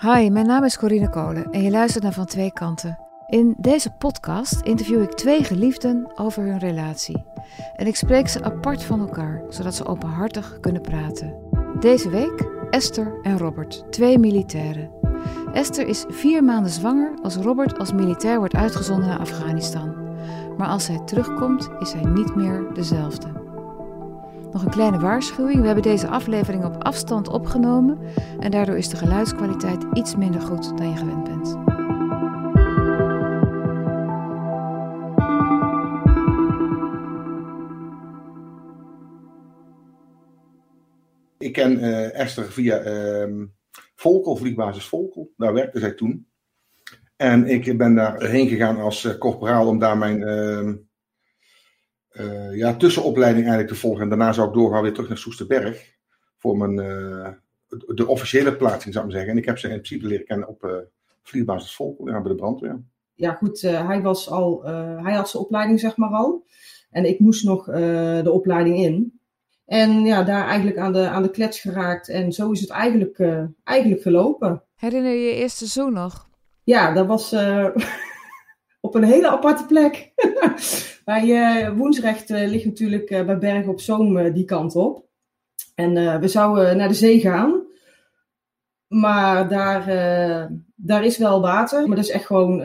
Hi, mijn naam is Corine Kolen en je luistert naar Van Twee Kanten. In deze podcast interview ik twee geliefden over hun relatie. En ik spreek ze apart van elkaar, zodat ze openhartig kunnen praten. Deze week Esther en Robert, twee militairen. Esther is vier maanden zwanger als Robert als militair wordt uitgezonden naar Afghanistan. Maar als hij terugkomt, is hij niet meer dezelfde. Nog een kleine waarschuwing: we hebben deze aflevering op afstand opgenomen en daardoor is de geluidskwaliteit iets minder goed dan je gewend bent. Ik ken uh, Esther via uh, Volkel, vliegbasis Volkel. Daar werkte zij toen. En ik ben daarheen gegaan als uh, corporaal om daar mijn uh, ja, tussenopleiding eigenlijk te volgen. En daarna zou ik doorgaan weer terug naar Soesterberg. Voor mijn, de officiële plaatsing zou ik maar zeggen. En ik heb ze in principe leren kennen op vliegbasis Volkel, ja, bij de brandweer. Ja goed, hij, was al, hij had zijn opleiding zeg maar al. En ik moest nog de opleiding in. En ja, daar eigenlijk aan de, aan de klets geraakt. En zo is het eigenlijk, uh, eigenlijk gelopen. Herinner je je eerste zoen nog? Ja, dat was uh, op een hele aparte plek. bij uh, Woensrecht ligt natuurlijk bij Berg op Zoom die kant op. En we zouden naar de zee gaan. Maar daar, daar is wel water, maar dat is echt gewoon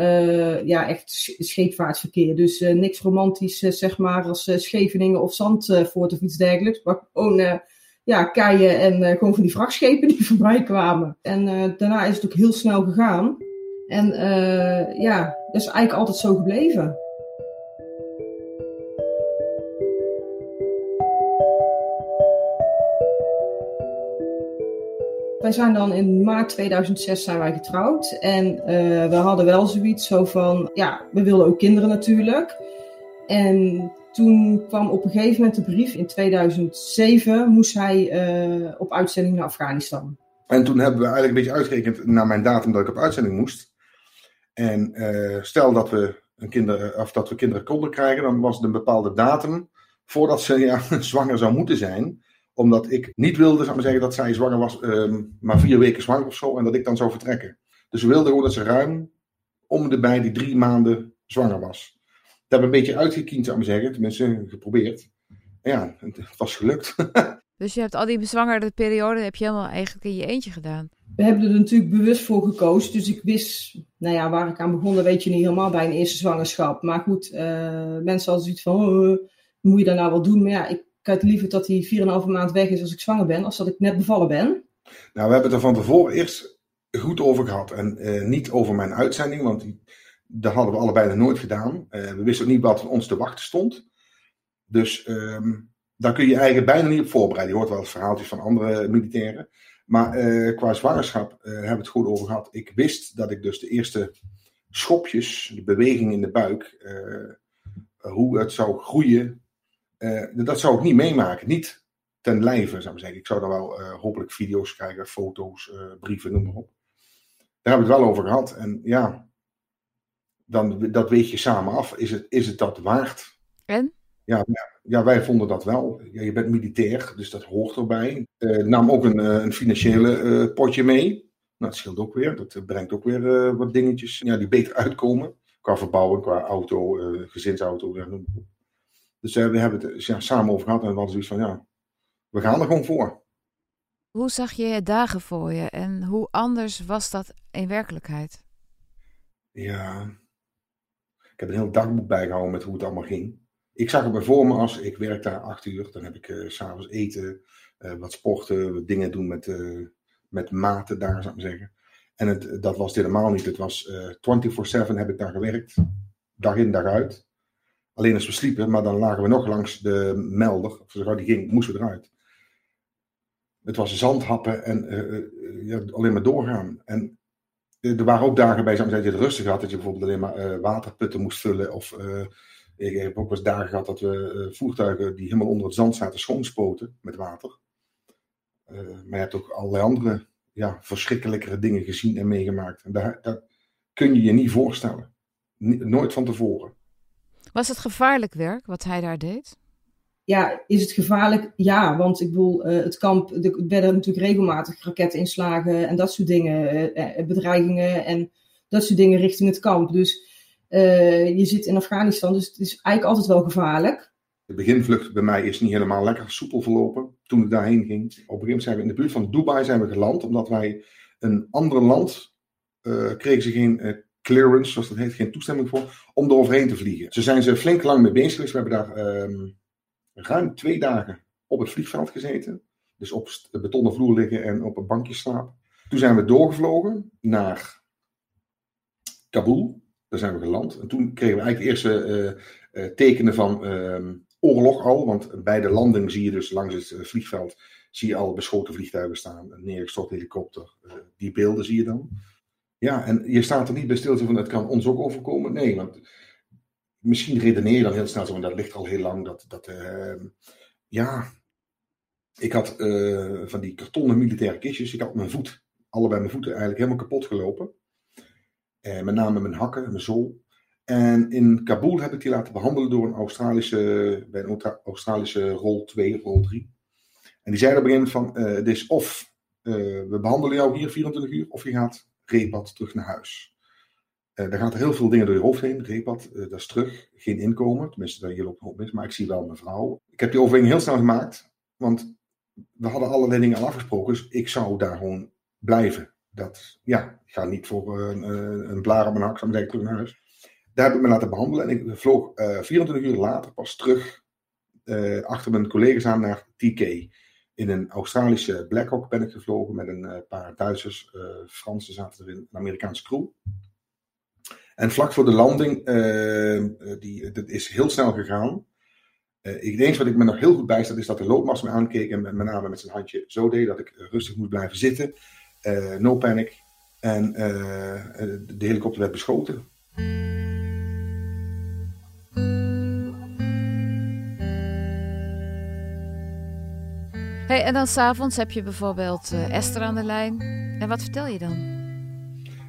ja, echt scheepvaartverkeer. Dus niks romantisch, zeg maar, als Scheveningen of Zandvoort of iets dergelijks. Maar gewoon ja, keien en gewoon van die vrachtschepen die voorbij kwamen. En daarna is het ook heel snel gegaan. En ja, dat is eigenlijk altijd zo gebleven. Wij zijn dan in maart 2006 zijn wij getrouwd. En uh, we hadden wel zoiets zo van, ja, we wilden ook kinderen natuurlijk. En toen kwam op een gegeven moment de brief. In 2007 moest hij uh, op uitzending naar Afghanistan. En toen hebben we eigenlijk een beetje uitgerekend naar mijn datum dat ik op uitzending moest. En uh, stel dat we, een kinder, of dat we kinderen konden krijgen, dan was het een bepaalde datum voordat ze ja, zwanger zou moeten zijn omdat ik niet wilde, zou ik zeggen, dat zij zwanger was, uh, maar vier weken zwanger of zo. En dat ik dan zou vertrekken. Dus we wilden gewoon dat ze ruim om de bij die drie maanden zwanger was. Dat hebben we een beetje uitgekiend, zou ik zeggen. Tenminste, geprobeerd. En ja, het was gelukt. dus je hebt al die bezwangerde periode heb je helemaal eigenlijk in je eentje gedaan. We hebben er natuurlijk bewust voor gekozen. Dus ik wist, nou ja, waar ik aan begon, weet je niet helemaal bij een eerste zwangerschap. Maar goed, uh, mensen hadden zoiets van, oh, moet je dat nou wel doen? Maar ja, ik had liever dat hij 4,5 maand weg is als ik zwanger ben, als dat ik net bevallen ben. Nou, we hebben het er van tevoren eerst goed over gehad. En uh, niet over mijn uitzending, want die, dat hadden we allebei nog nooit gedaan. Uh, we wisten ook niet wat ons te wachten stond. Dus um, daar kun je eigenlijk bijna niet op voorbereiden. Je hoort wel eens verhaaltjes van andere militairen. Maar uh, qua zwangerschap hebben we het goed over gehad. Ik wist dat ik dus de eerste schopjes, de beweging in de buik, hoe het zou groeien, dat zou ik niet meemaken. Niet ten lijve, zou ik zeggen. Ik zou dan wel hopelijk video's krijgen, foto's, brieven, noem maar op. Daar hebben we het wel over gehad. En ja, dan, dat weet je samen af. Is het, is het dat waard? En? Ja, ja, wij vonden dat wel. Ja, je bent militair, dus dat hoort erbij. nam ook een, een financiële potje mee. Nou, dat scheelt ook weer. Dat brengt ook weer wat dingetjes ja, die beter uitkomen. Qua verbouwen, qua auto, gezinsauto, op. Dus uh, we hebben het ja, samen over gehad en we hadden zoiets van, ja, we gaan er gewoon voor. Hoe zag je je dagen voor je en hoe anders was dat in werkelijkheid? Ja, ik heb een heel dagboek bijgehouden met hoe het allemaal ging. Ik zag het voor me als ik werk daar acht uur, dan heb ik uh, s'avonds eten, uh, wat sporten, wat dingen doen met, uh, met maten daar, zou ik maar zeggen. En het, dat was helemaal niet. Het was 24-7 heb ik daar gewerkt, dag in, dag uit. Alleen als we sliepen, maar dan lagen we nog langs de melder. Of zo die ging, moesten we eruit. Het was zandhappen en alleen maar doorgaan. En er waren ook dagen bij, zou dat je het rustig had. Dat je bijvoorbeeld alleen maar waterputten moest vullen. Of ik heb ook wel eens dagen gehad dat we voertuigen die helemaal onder het zand zaten schoonspoten met water. maar je hebt ook allerlei andere ja, verschrikkelijkere dingen gezien en meegemaakt. En daar, dat kun je je niet voorstellen. nooit van tevoren. Was het gevaarlijk werk wat hij daar deed? ja, is het gevaarlijk? Ja, want ik bedoel, uh, het kamp, er werden natuurlijk regelmatig raketinslagen en dat soort dingen, uh, bedreigingen en dat soort dingen richting het kamp. Dus je zit in Afghanistan, dus het is eigenlijk altijd wel gevaarlijk. De beginvlucht bij mij is niet helemaal lekker soepel verlopen toen ik daarheen ging. Op een gegeven moment zijn we in de buurt van Dubai zijn we geland, omdat wij een ander land kregen ze geen clearance, zoals dat heet, geen toestemming voor, om er overheen te vliegen. Ze zijn ze flink lang mee bezig geweest. We hebben daar ehm, ruim twee dagen op het vliegveld gezeten. Dus op de betonnen vloer liggen en op een bankje slapen. Toen zijn we doorgevlogen naar Kabul. Daar zijn we geland. En toen kregen we eigenlijk eerste uh, uh, tekenen van uh, oorlog al. Want bij de landing zie je dus langs het eh, vliegveld zie je al beschoten vliegtuigen staan. Een neergestort helikopter. die beelden zie je dan. Ja, en je staat er niet bij stil van het kan ons ook overkomen. Nee, want misschien redeneer je dan heel snel zo, dat ligt al heel lang. Dat, dat, uh, ja, ik had van die kartonnen militaire kistjes. Ik had mijn voet, allebei mijn voeten eigenlijk helemaal kapot gelopen. Uh, met name mijn hakken, mijn zool. En in Kabul heb ik die laten behandelen door een Australische, bij een Australische rol 2, rol 3. En die zeiden op een gegeven moment van, uh, het is of we behandelen jou hier 24 uur, of je gaat reepad terug naar huis. Uh, daar gaat er heel veel dingen door je hoofd heen. Reepad, uh, dat is terug. Geen inkomen. Tenminste, hier loopt hoop mis. Maar ik zie wel mijn vrouw. Ik heb die overweging heel snel gemaakt. Want we hadden allerlei dingen al afgesproken. Dus ik zou daar gewoon blijven. Dat, ja, ik ga niet voor een, een blaar op mijn hak. Zou ik terug naar huis. Daar heb ik me laten behandelen. En ik vloog uh, 24 uur later pas terug achter mijn collega's aan naar TK. In een Australische Black Hawk ben ik gevlogen met een uh, paar Duitsers, uh, Fransen zaten erin, een Amerikaanse crew. En vlak voor de landing, uh, die, dat is heel snel gegaan. ik denk wat ik me nog heel goed bijstaat, is dat de loopmast me aankeek en met, met name met zijn handje zo deed dat ik rustig moet blijven zitten. No panic. En de helikopter werd beschoten. Hey, en dan s'avonds heb je bijvoorbeeld uh, Esther aan de lijn. En wat vertel je dan?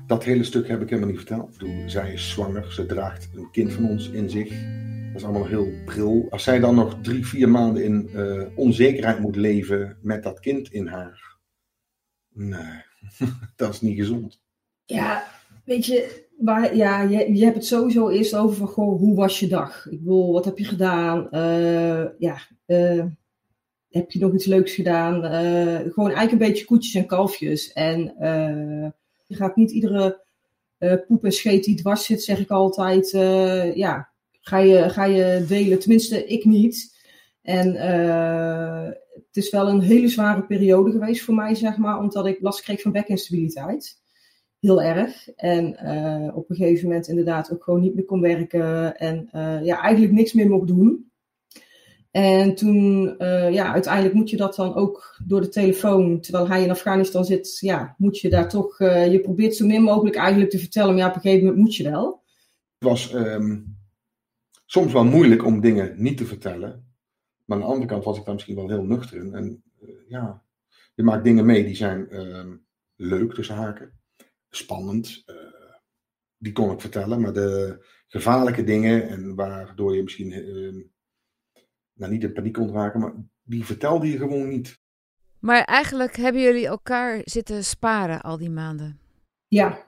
Dat hele stuk heb ik helemaal niet verteld. Ik bedoel, zij is zwanger, ze draagt een kind van ons in zich. Dat is allemaal heel bril. Als zij dan nog drie, vier maanden in uh, onzekerheid moet leven met dat kind in haar. Nee, dat is niet gezond. Ja, weet je, maar, ja, je, je hebt het sowieso eerst over van, goh, hoe was je dag? Ik bedoel, wat heb je gedaan? Uh, ja, heb je nog iets leuks gedaan? Uh, gewoon eigenlijk een beetje koetjes en kalfjes. En je gaat niet iedere poep en scheet die dwars zit, zeg ik altijd, ja, ga je, ga je delen. Tenminste, ik niet. En het is wel een hele zware periode geweest voor mij, zeg maar, omdat ik last kreeg van bekinstabiliteit. Heel erg. En op een gegeven moment inderdaad ook gewoon niet meer kon werken. En ja, eigenlijk niks meer mocht doen. En toen, uh, ja, uiteindelijk moet je dat dan ook door de telefoon, terwijl hij in Afghanistan zit, ja, moet je daar toch, je probeert zo min mogelijk eigenlijk te vertellen, maar ja, op een gegeven moment moet je wel. Het was um, soms wel moeilijk om dingen niet te vertellen, maar aan de andere kant was ik daar misschien wel heel nuchter in. En uh, ja, je maakt dingen mee die zijn um, leuk tussen haken, spannend, die kon ik vertellen, maar de gevaarlijke dingen en waardoor je misschien ehm, nou niet in paniek kon raken, maar die vertelde je gewoon niet. Maar eigenlijk hebben jullie elkaar zitten sparen al die maanden. Ja,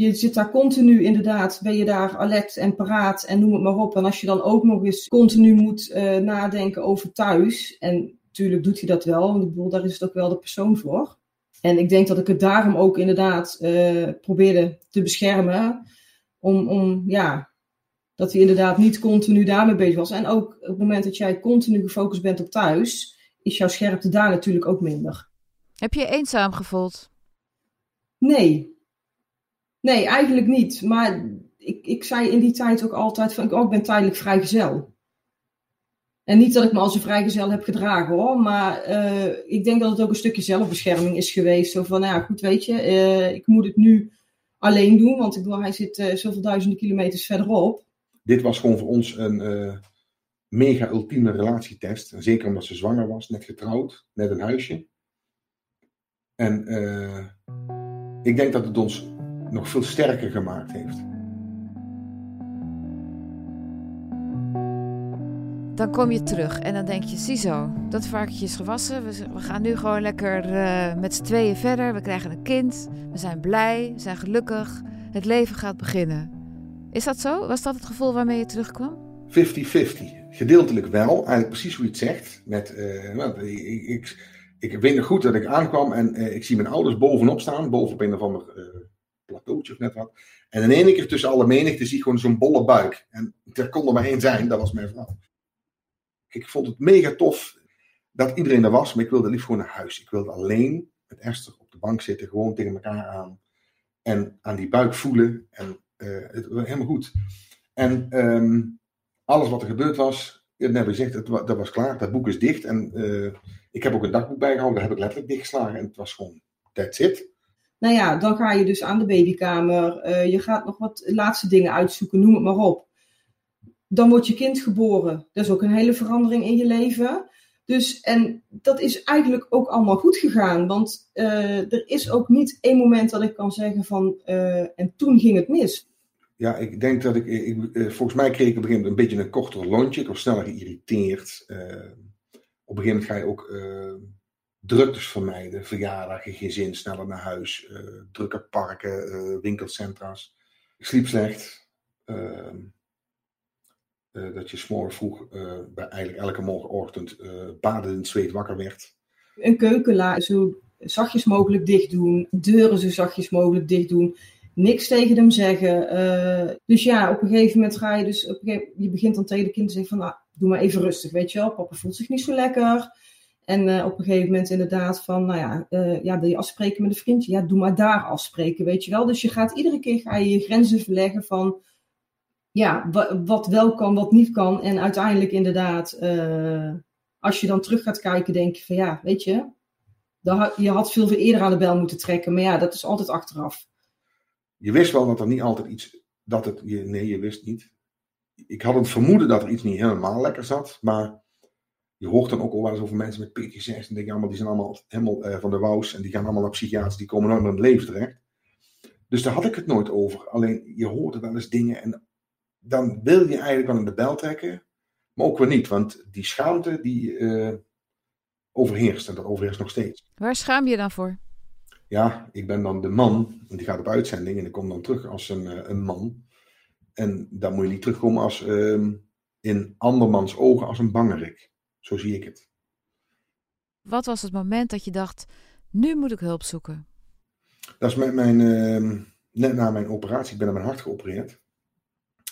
je zit daar continu inderdaad, ben je daar alert en paraat en noem het maar op. En als je dan ook nog eens continu moet uh, nadenken over thuis, en natuurlijk doet hij dat wel, want ik bedoel, daar is het ook wel de persoon voor. En ik denk dat ik het daarom ook inderdaad uh, probeerde te beschermen, om, om ja, dat hij inderdaad niet continu daarmee bezig was. En ook op het moment dat jij continu gefocust bent op thuis, is jouw scherpte daar natuurlijk ook minder. Heb je je eenzaam gevoeld? Nee. Nee, eigenlijk niet. Maar ik, ik zei in die tijd ook altijd van, ik ook ben tijdelijk vrijgezel. En niet dat ik me als een vrijgezel heb gedragen hoor, maar uh, ik denk dat het ook een stukje zelfbescherming is geweest. Zo van, nou ja, goed weet je, uh, ik moet het nu alleen doen, want ik bedoel, hij zit uh, zoveel duizenden kilometers verderop dit was gewoon voor ons een mega ultieme relatietest. Zeker omdat ze zwanger was, net getrouwd, net een huisje. En ik denk dat het ons nog veel sterker gemaakt heeft. dan kom je terug en dan denk je, ziezo, dat varkentje is gewassen. We, gaan nu gewoon lekker uh, met z'n tweeën verder. We krijgen een kind. We zijn blij, we zijn gelukkig. Het leven gaat beginnen. Is dat zo? Was dat het gevoel waarmee je terugkwam? 50-50. Gedeeltelijk wel. Eigenlijk precies hoe je het zegt. Met, uh, nou, ik, ik, ik, weet nog goed dat ik aankwam en uh, ik zie mijn ouders bovenop staan. Bovenop een of ander plateautje of net wat. En in één keer tussen alle menigte zie ik gewoon zo'n bolle buik. En er kon er maar één zijn, dat was mijn vrouw. Ik vond het mega tof dat iedereen er was, maar ik wilde liefst gewoon naar huis. Ik wilde alleen met Esther op de bank zitten, gewoon tegen elkaar aan. En aan die buik voelen. En uh, het was helemaal goed. En um, alles wat er gebeurd was, net heb gezegd, het, dat was klaar. Dat boek is dicht. En uh, ik heb ook een dagboek bijgehouden, dat heb ik letterlijk dichtgeslagen. En het was gewoon, that's it. Nou ja, dan ga je dus aan de babykamer. Uh, je gaat nog wat laatste dingen uitzoeken, noem het maar op. Dan wordt je kind geboren. Dat is ook een hele verandering in je leven. Dus, en dat is eigenlijk ook allemaal goed gegaan. Want uh, er is ook niet één moment dat ik kan zeggen van, uh, en toen ging het mis. Ja, ik denk dat ik, ik volgens mij kreeg ik op een een beetje een korter lontje. Ik was sneller geïrriteerd. op een gegeven ga je ook druktes vermijden. Verjaardagen, gezin, sneller naar huis. Uh, drukke parken, uh, winkelcentra's. Ik sliep slecht. Uh, dat je s'morgen vroeg, bij eigenlijk elke morgenochtend, baden in zweet wakker werd. Een keuken zo zachtjes mogelijk dicht doen. Deuren zo zachtjes mogelijk dicht doen. Niks tegen hem zeggen. dus ja, op een gegeven moment ga je dus... Op een gegeven, je begint dan tegen de kind te zeggen van... Nou, doe maar even rustig, weet je wel. Papa voelt zich niet zo lekker. En uh, op een gegeven moment inderdaad van, nou ja, uh, ja, wil je afspreken met een vriendje? Ja, doe maar daar afspreken, weet je wel. Dus je gaat iedere keer ga je, je grenzen verleggen van, ja, wat wel kan, wat niet kan. En uiteindelijk inderdaad, uh, als je dan terug gaat kijken, denk je van, ja, weet je, je had veel eerder aan de bel moeten trekken. Maar ja, dat is altijd achteraf. Je wist wel dat er niet altijd iets, dat het, nee, je wist niet. Ik had het vermoeden dat er iets niet helemaal lekker zat, maar je hoort dan ook al wel eens over mensen met PTSS. En denk allemaal, die zijn allemaal helemaal uh, van de wous. En die gaan allemaal naar psychiaters. Die komen nooit meer in het leven terecht. Dus daar had ik het nooit over. Alleen je hoort wel eens dingen. En dan wil je eigenlijk wel in de bel trekken. Maar ook weer niet. Want die schaamte die uh, overheerst. En dat overheerst nog steeds. Waar schaam je dan voor? Ja, ik ben dan de man. En die gaat op uitzending. En ik kom dan terug als een, uh, een man. En dan moet je niet terugkomen als uh, in andermans ogen als een bangerik. Zo zie ik het. Wat was het moment dat je dacht, nu moet ik hulp zoeken? Dat is met mijn, uh, net na mijn operatie, ik ben aan mijn hart geopereerd.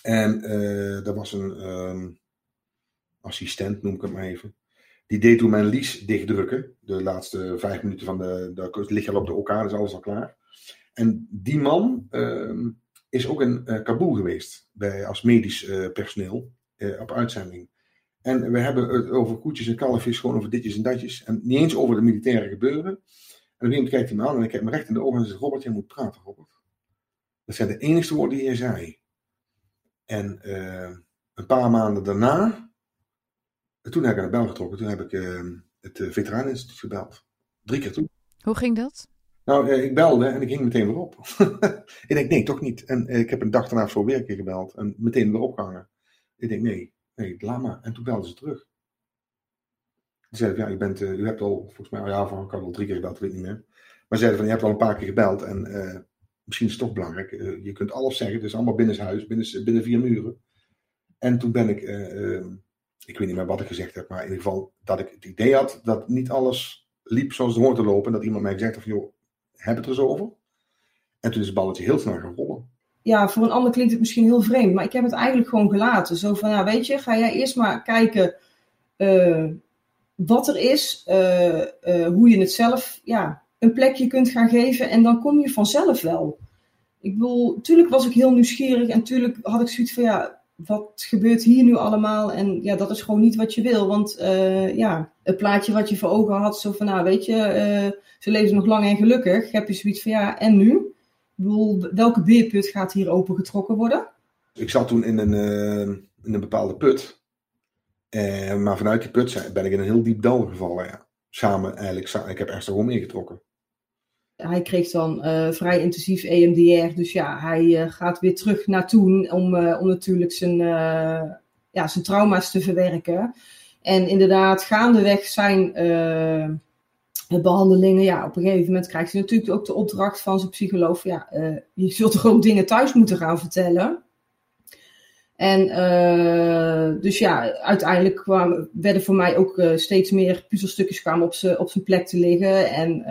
En uh, er was een uh, assistent, noem ik het maar even. Die deed toen mijn lies dichtdrukken. De laatste vijf minuten van de, de ligt al op de OK, dus alles al klaar. En die man ehm, is ook in uh, Kabul geweest, bij, als medisch uh, personeel, op uitzending. En we hebben het over koetjes en kalfjes, gewoon over ditjes en datjes. En niet eens over de militaire gebeuren. En op een moment kijkt hij me aan en ik kijk me recht in de ogen en zegt: Robert, jij moet praten, Robert. Dat zijn de enige woorden die hij zei. En uh, een paar maanden daarna, toen heb ik aan de bel getrokken. Toen heb ik uh, het uh, Veteraneninstituut gebeld. Drie keer toe. Hoe ging dat? Nou, ik belde en ik ging meteen weer op. ik denk, nee, toch niet. En ik heb een dag daarna voor weer keer gebeld en meteen weer opgehangen. Ik denk, nee, Nee, laat maar. En toen belden ze terug. Ze zeiden, ja, je bent, uh, hebt al, volgens mij, ja, van, ik had al drie keer gebeld, weet ik niet meer. Maar zeiden van, je hebt al een paar keer gebeld en uh, misschien is het toch belangrijk. Uh, je kunt alles zeggen, het is allemaal binnen huis, binnen, binnen vier muren. En toen ben ik, ik weet niet meer wat ik gezegd heb, maar in ieder geval dat ik het idee had dat niet alles liep zoals het hoort te lopen. En dat iemand mij gezegd heeft van, joh, heb het er eens over. En toen is het balletje heel snel gaan rollen ja, voor een ander klinkt het misschien heel vreemd, maar ik heb het eigenlijk gewoon gelaten. Zo van, weet je, ga jij eerst maar kijken uh, wat er is, uh, uh, hoe je het zelf ja, een plekje kunt gaan geven en dan kom je vanzelf wel. Ik bedoel, natuurlijk was ik heel nieuwsgierig en natuurlijk had ik zoiets van, ja, wat gebeurt hier nu allemaal? En ja, dat is gewoon niet wat je wil, want ja, het plaatje wat je voor ogen had, zo van, nou weet je, ze leven nog lang en gelukkig, heb je zoiets van, ja, en nu? Bedoel, welke beerput gaat hier opengetrokken worden? Ik zat toen in een, uh, in een bepaalde put. Uh, maar vanuit die put ben ik in een heel diep dal gevallen. Ja. Samen eigenlijk, ik heb Esther gewoon meegetrokken. Hij kreeg dan uh, vrij intensief EMDR. Dus ja, hij gaat weer terug naar toen om, om natuurlijk zijn, ja, zijn trauma's te verwerken. En inderdaad, gaandeweg zijn behandelingen, ja, op een gegeven moment krijgt hij natuurlijk ook de opdracht van zijn psycholoog. Ja, je zult toch ook dingen thuis moeten gaan vertellen. En uh, dus ja, uiteindelijk kwamen, werden voor mij ook uh, steeds meer puzzelstukjes kwamen op zijn op plek te liggen. En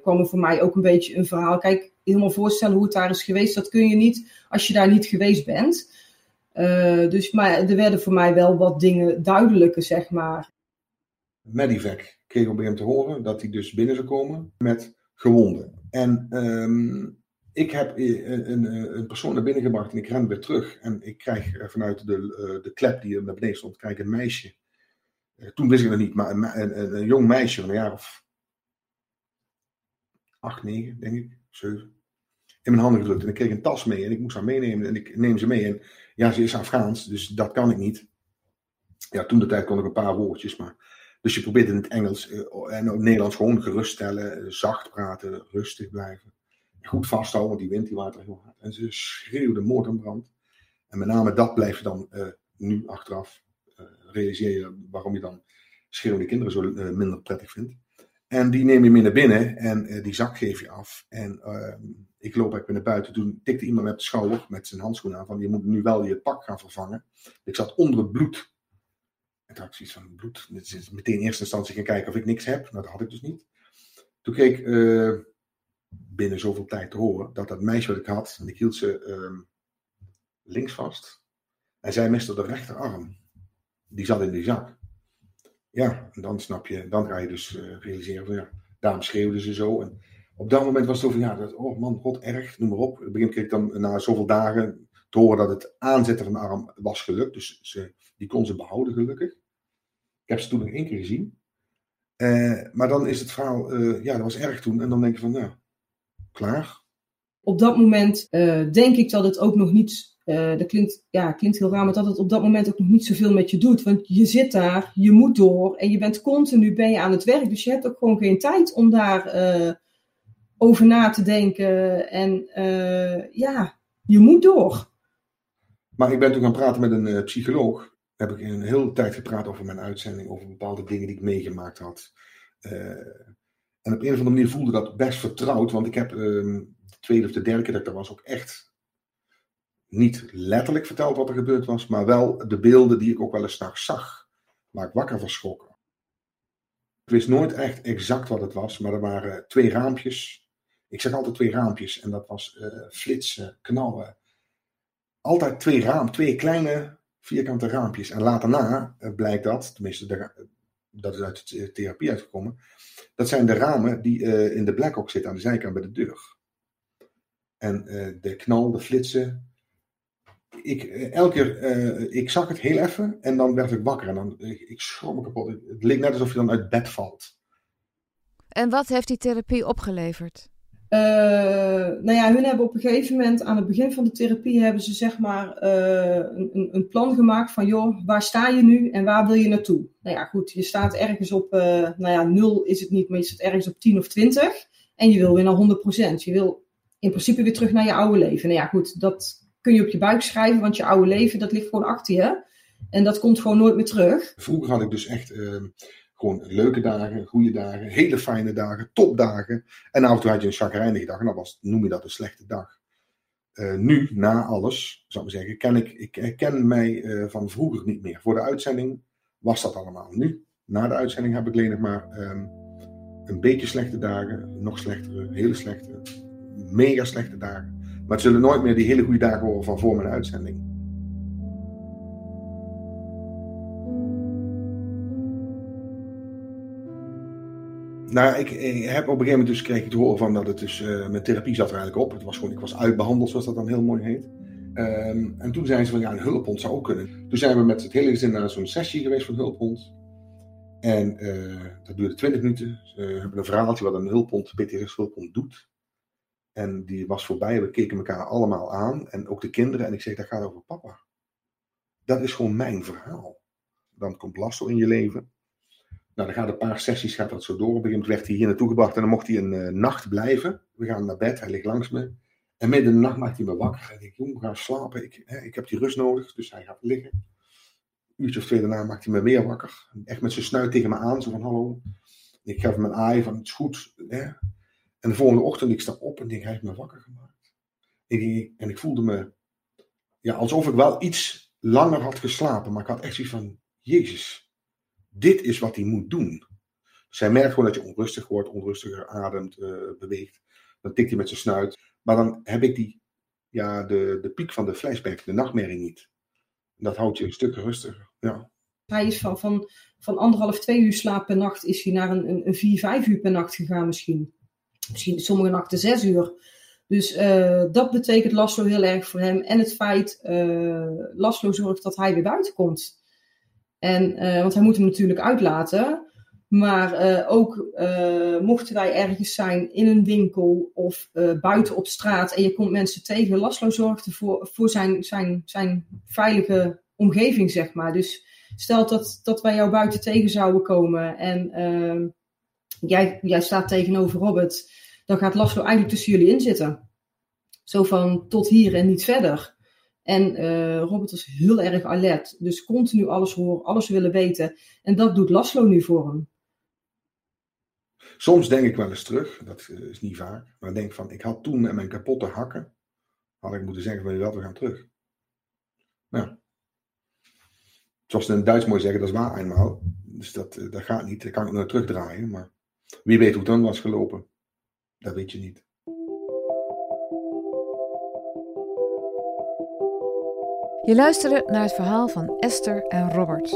kwam er voor mij ook een beetje een verhaal. Kijk, helemaal voorstellen hoe het daar is geweest, dat kun je niet als je daar niet geweest bent. dus maar er werden voor mij wel wat dingen duidelijker, zeg maar. Medivac kreeg op hem te horen dat hij dus binnen zou komen met gewonden. En um, ik heb een, een, een, persoon naar binnen gebracht en ik ren weer terug. En ik krijg eh, vanuit de, eh, de klep die er naar beneden stond, een meisje. Eh, toen wist ik het niet, maar een, een, een, jong meisje van een jaar of acht, negen, denk ik, zeven. In mijn handen gedrukt. En ik kreeg een tas mee en ik moest haar meenemen en ik neem ze mee. En ja, ze is Afghaans, dus dat kan ik niet. Ja, toen de tijd kon ik een paar woordjes, maar... Dus je probeert in het Engels en het Nederlands gewoon geruststellen, zacht praten, rustig blijven goed vasthouden, want die wind die water heel hard. En ze schreeuwde moord en brand. En met name dat blijft dan uh, nu achteraf uh, realiseer je waarom je dan schreeuwende kinderen zo minder prettig vindt. En die neem je mee naar binnen en die zak geef je af. En ehm, ik loop even naar buiten. Toen tikte iemand met de schouder met zijn handschoen aan van je moet nu wel je pak gaan vervangen. Ik zat onder het bloed. En ik van bloed. Meteen in eerste instantie gaan kijken of ik niks heb. Nou, dat had ik dus niet. Toen keek binnen zoveel tijd te horen dat dat meisje wat ik had, en ik hield ze uh, links vast. En zij miste de rechterarm. Die zat in die zak. Ja, en dan snap je, dan ga je dus uh, realiseren van ja, daarom schreeuwden ze zo. En op dat moment was het over, ja, dat, oh man, god erg, noem maar op. Begin kreeg ik dan na zoveel dagen te horen dat het aanzetten van de arm was gelukt. Dus ze, die kon ze behouden gelukkig. Heb ze toen nog één keer gezien. Uh, maar dan is het verhaal, uh, ja, dat was erg toen. En dan denk je van, nou, klaar. Op dat moment uh, denk ik dat het ook nog niet, dat klinkt, ja, klinkt heel raar, maar dat het op dat moment ook nog niet zoveel met je doet. Want je zit daar, je moet door en je bent continu ben je aan het werk. Dus je hebt ook gewoon geen tijd om daar over na te denken. En ja, je moet door. Maar ik ben toen gaan praten met een psycholoog. Heb ik een hele tijd gepraat over mijn uitzending, over bepaalde dingen die ik meegemaakt had. En op een of andere manier voelde dat best vertrouwd, want ik heb um, de tweede of de derde keer dat ik daar was ook echt niet letterlijk verteld wat er gebeurd was, maar wel de beelden die ik ook wel eens s'nachts zag, waar ik wakker van schrok. Ik wist nooit echt exact wat het was, maar er waren twee raampjes. Ik zeg altijd twee raampjes en dat was uh, flitsen, knallen. Altijd twee raam, twee kleine vierkante raampjes. En later na uh, blijkt dat, tenminste dat is uit de therapie uitgekomen. Dat zijn de ramen die uh, in de Blackhawk zitten aan de zijkant bij de deur. En de knal, de flitsen. Ik, elke keer, ik zag het heel even en dan werd ik wakker en dan, ik, ik schrok kapot. Het leek net alsof je dan uit bed valt. En wat heeft die therapie opgeleverd? Uh, nou ja, hun hebben op een gegeven moment aan het begin van de therapie hebben ze zeg maar uh, een, een, plan gemaakt van joh, waar sta je nu en waar wil je naartoe? Nou ja, goed, je staat ergens op, uh, nou ja, nul is het niet, maar je staat ergens op 10 of 20 en je wil weer naar 100%. Je wil in principe weer terug naar je oude leven. Nou ja, goed, dat kun je op je buik schrijven, want je oude leven, dat ligt gewoon achter je. En dat komt gewoon nooit meer terug. Vroeger had ik dus echt ehm, gewoon leuke dagen, goede dagen, hele fijne dagen, topdagen. En af en toe had je een chagrijnige dag en dan was, noem je dat een slechte dag. Uh, nu, na alles, zou ik zeggen, ken ik, ik herken mij uh, van vroeger niet meer. Voor de uitzending was dat allemaal. Nu, na de uitzending heb ik alleen nog maar um, een beetje slechte dagen, nog slechtere, hele slechte, mega slechte dagen. Maar het zullen nooit meer die hele goede dagen worden van voor mijn uitzending. Nou, ik, ik, heb op een gegeven moment dus kreeg ik te horen van dat het dus, uh, mijn therapie zat er eigenlijk op. Het was gewoon, ik was uitbehandeld, zoals dat dan heel mooi heet. Um, en toen zeiden ze van, ja, een hulphond zou ook kunnen. Toen zijn we met het hele gezin naar zo'n sessie geweest van hulphond. En uh, dat duurde 20 minuten. We hebben een verhaaltje wat een hulphond, PTSS hulphond doet. En die was voorbij, we keken elkaar allemaal aan. En ook de kinderen. En ik zeg, dat gaat over papa. Dat is gewoon mijn verhaal. Dan komt Lasso in je leven. Nou, dan gaat een paar sessies gaat dat zo door. Op een gegeven moment werd hij hier naartoe gebracht en dan mocht hij een uh, nacht blijven. We gaan naar bed, hij ligt langs me. En midden in de nacht maakt hij me wakker. En ik, jongen, ga slapen. Ik, hè, ik heb die rust nodig. Dus hij gaat liggen. uurtje of twee daarna maakt hij me weer wakker. Echt met zijn snuit tegen me aan, zo van hallo. Ik geef hem een aai van het is goed. Hè? En de volgende ochtend, ik sta op en denk, hij heeft me wakker gemaakt. En ik, voelde me ja, alsof ik wel iets langer had geslapen. Maar ik had echt zoiets van, Jezus, dit is wat hij moet doen. Hij merkt gewoon dat je onrustig wordt, onrustiger ademt, uh, beweegt. Dan tikt hij met zijn snuit. Maar dan heb ik die, ja, de, de piek van de flashback, de nachtmerrie niet. dat houdt je een stuk rustiger. Ja. Hij is van, van, van anderhalf, twee uur slaap per nacht, is hij naar een, een, een vier, vijf uur per nacht gegaan misschien. Misschien sommige nachten zes uur. Dus uh, dat betekent Laslo heel erg voor hem. En het feit, uh, Laslo zorgt dat hij weer buiten komt. En, uh, want hij moet hem natuurlijk uitlaten. Maar uh, ook uh, mochten wij ergens zijn in een winkel of buiten op straat en je komt mensen tegen, Laslo zorgt ervoor voor zijn, zijn, zijn veilige omgeving, zeg maar. Dus stel dat, dat wij jou buiten tegen zouden komen en jij, jij staat tegenover Robert, dan gaat Laslo eigenlijk tussen jullie in zitten. Zo van tot hier en niet verder. En Robert was heel erg alert, dus continu alles horen, alles willen weten. En dat doet Laslo nu voor hem. Soms denk ik wel eens terug, dat eh, is niet vaak, maar ik denk van, ik had toen met mijn kapotte hakken, had ik moeten zeggen van, wel, we gaan terug. Nou, zoals ze in het Duits mooi zeggen, dat is waar eenmaal. Dus dat, eh, dat gaat niet, dat kan ik nog terugdraaien, maar wie weet hoe het dan was gelopen. Dat weet je niet. Je luisterde naar het verhaal van Esther en Robert.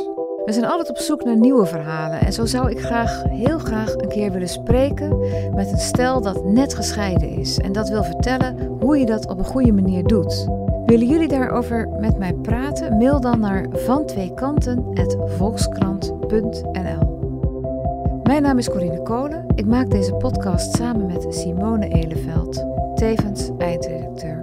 We zijn altijd op zoek naar nieuwe verhalen en zo zou ik graag, heel graag een keer willen spreken met een stel dat net gescheiden is en dat wil vertellen hoe je dat op een goede manier doet. Willen jullie daarover met mij praten? Mail dan naar vantweekanten.volkskrant.nl Mijn naam is Corine Kolen. Ik maak deze podcast samen met Simone Eleveld, tevens eindredacteur.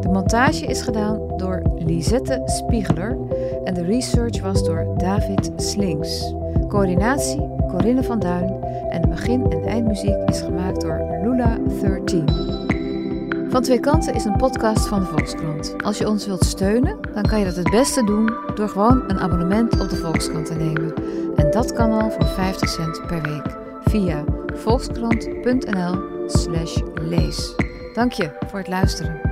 De montage is gedaan door Lisette Spiegeler en de research was door David Slings. Coördinatie Corinne van Duin en de begin- en eindmuziek is gemaakt door Lula13. Van Twee Kanten is een podcast van de Volkskrant. Als je ons wilt steunen, dan kan je dat het beste doen door gewoon een abonnement op de Volkskrant te nemen. En dat kan al voor 50 cent per week via volkskrant.nl/lees. Dank je voor het luisteren.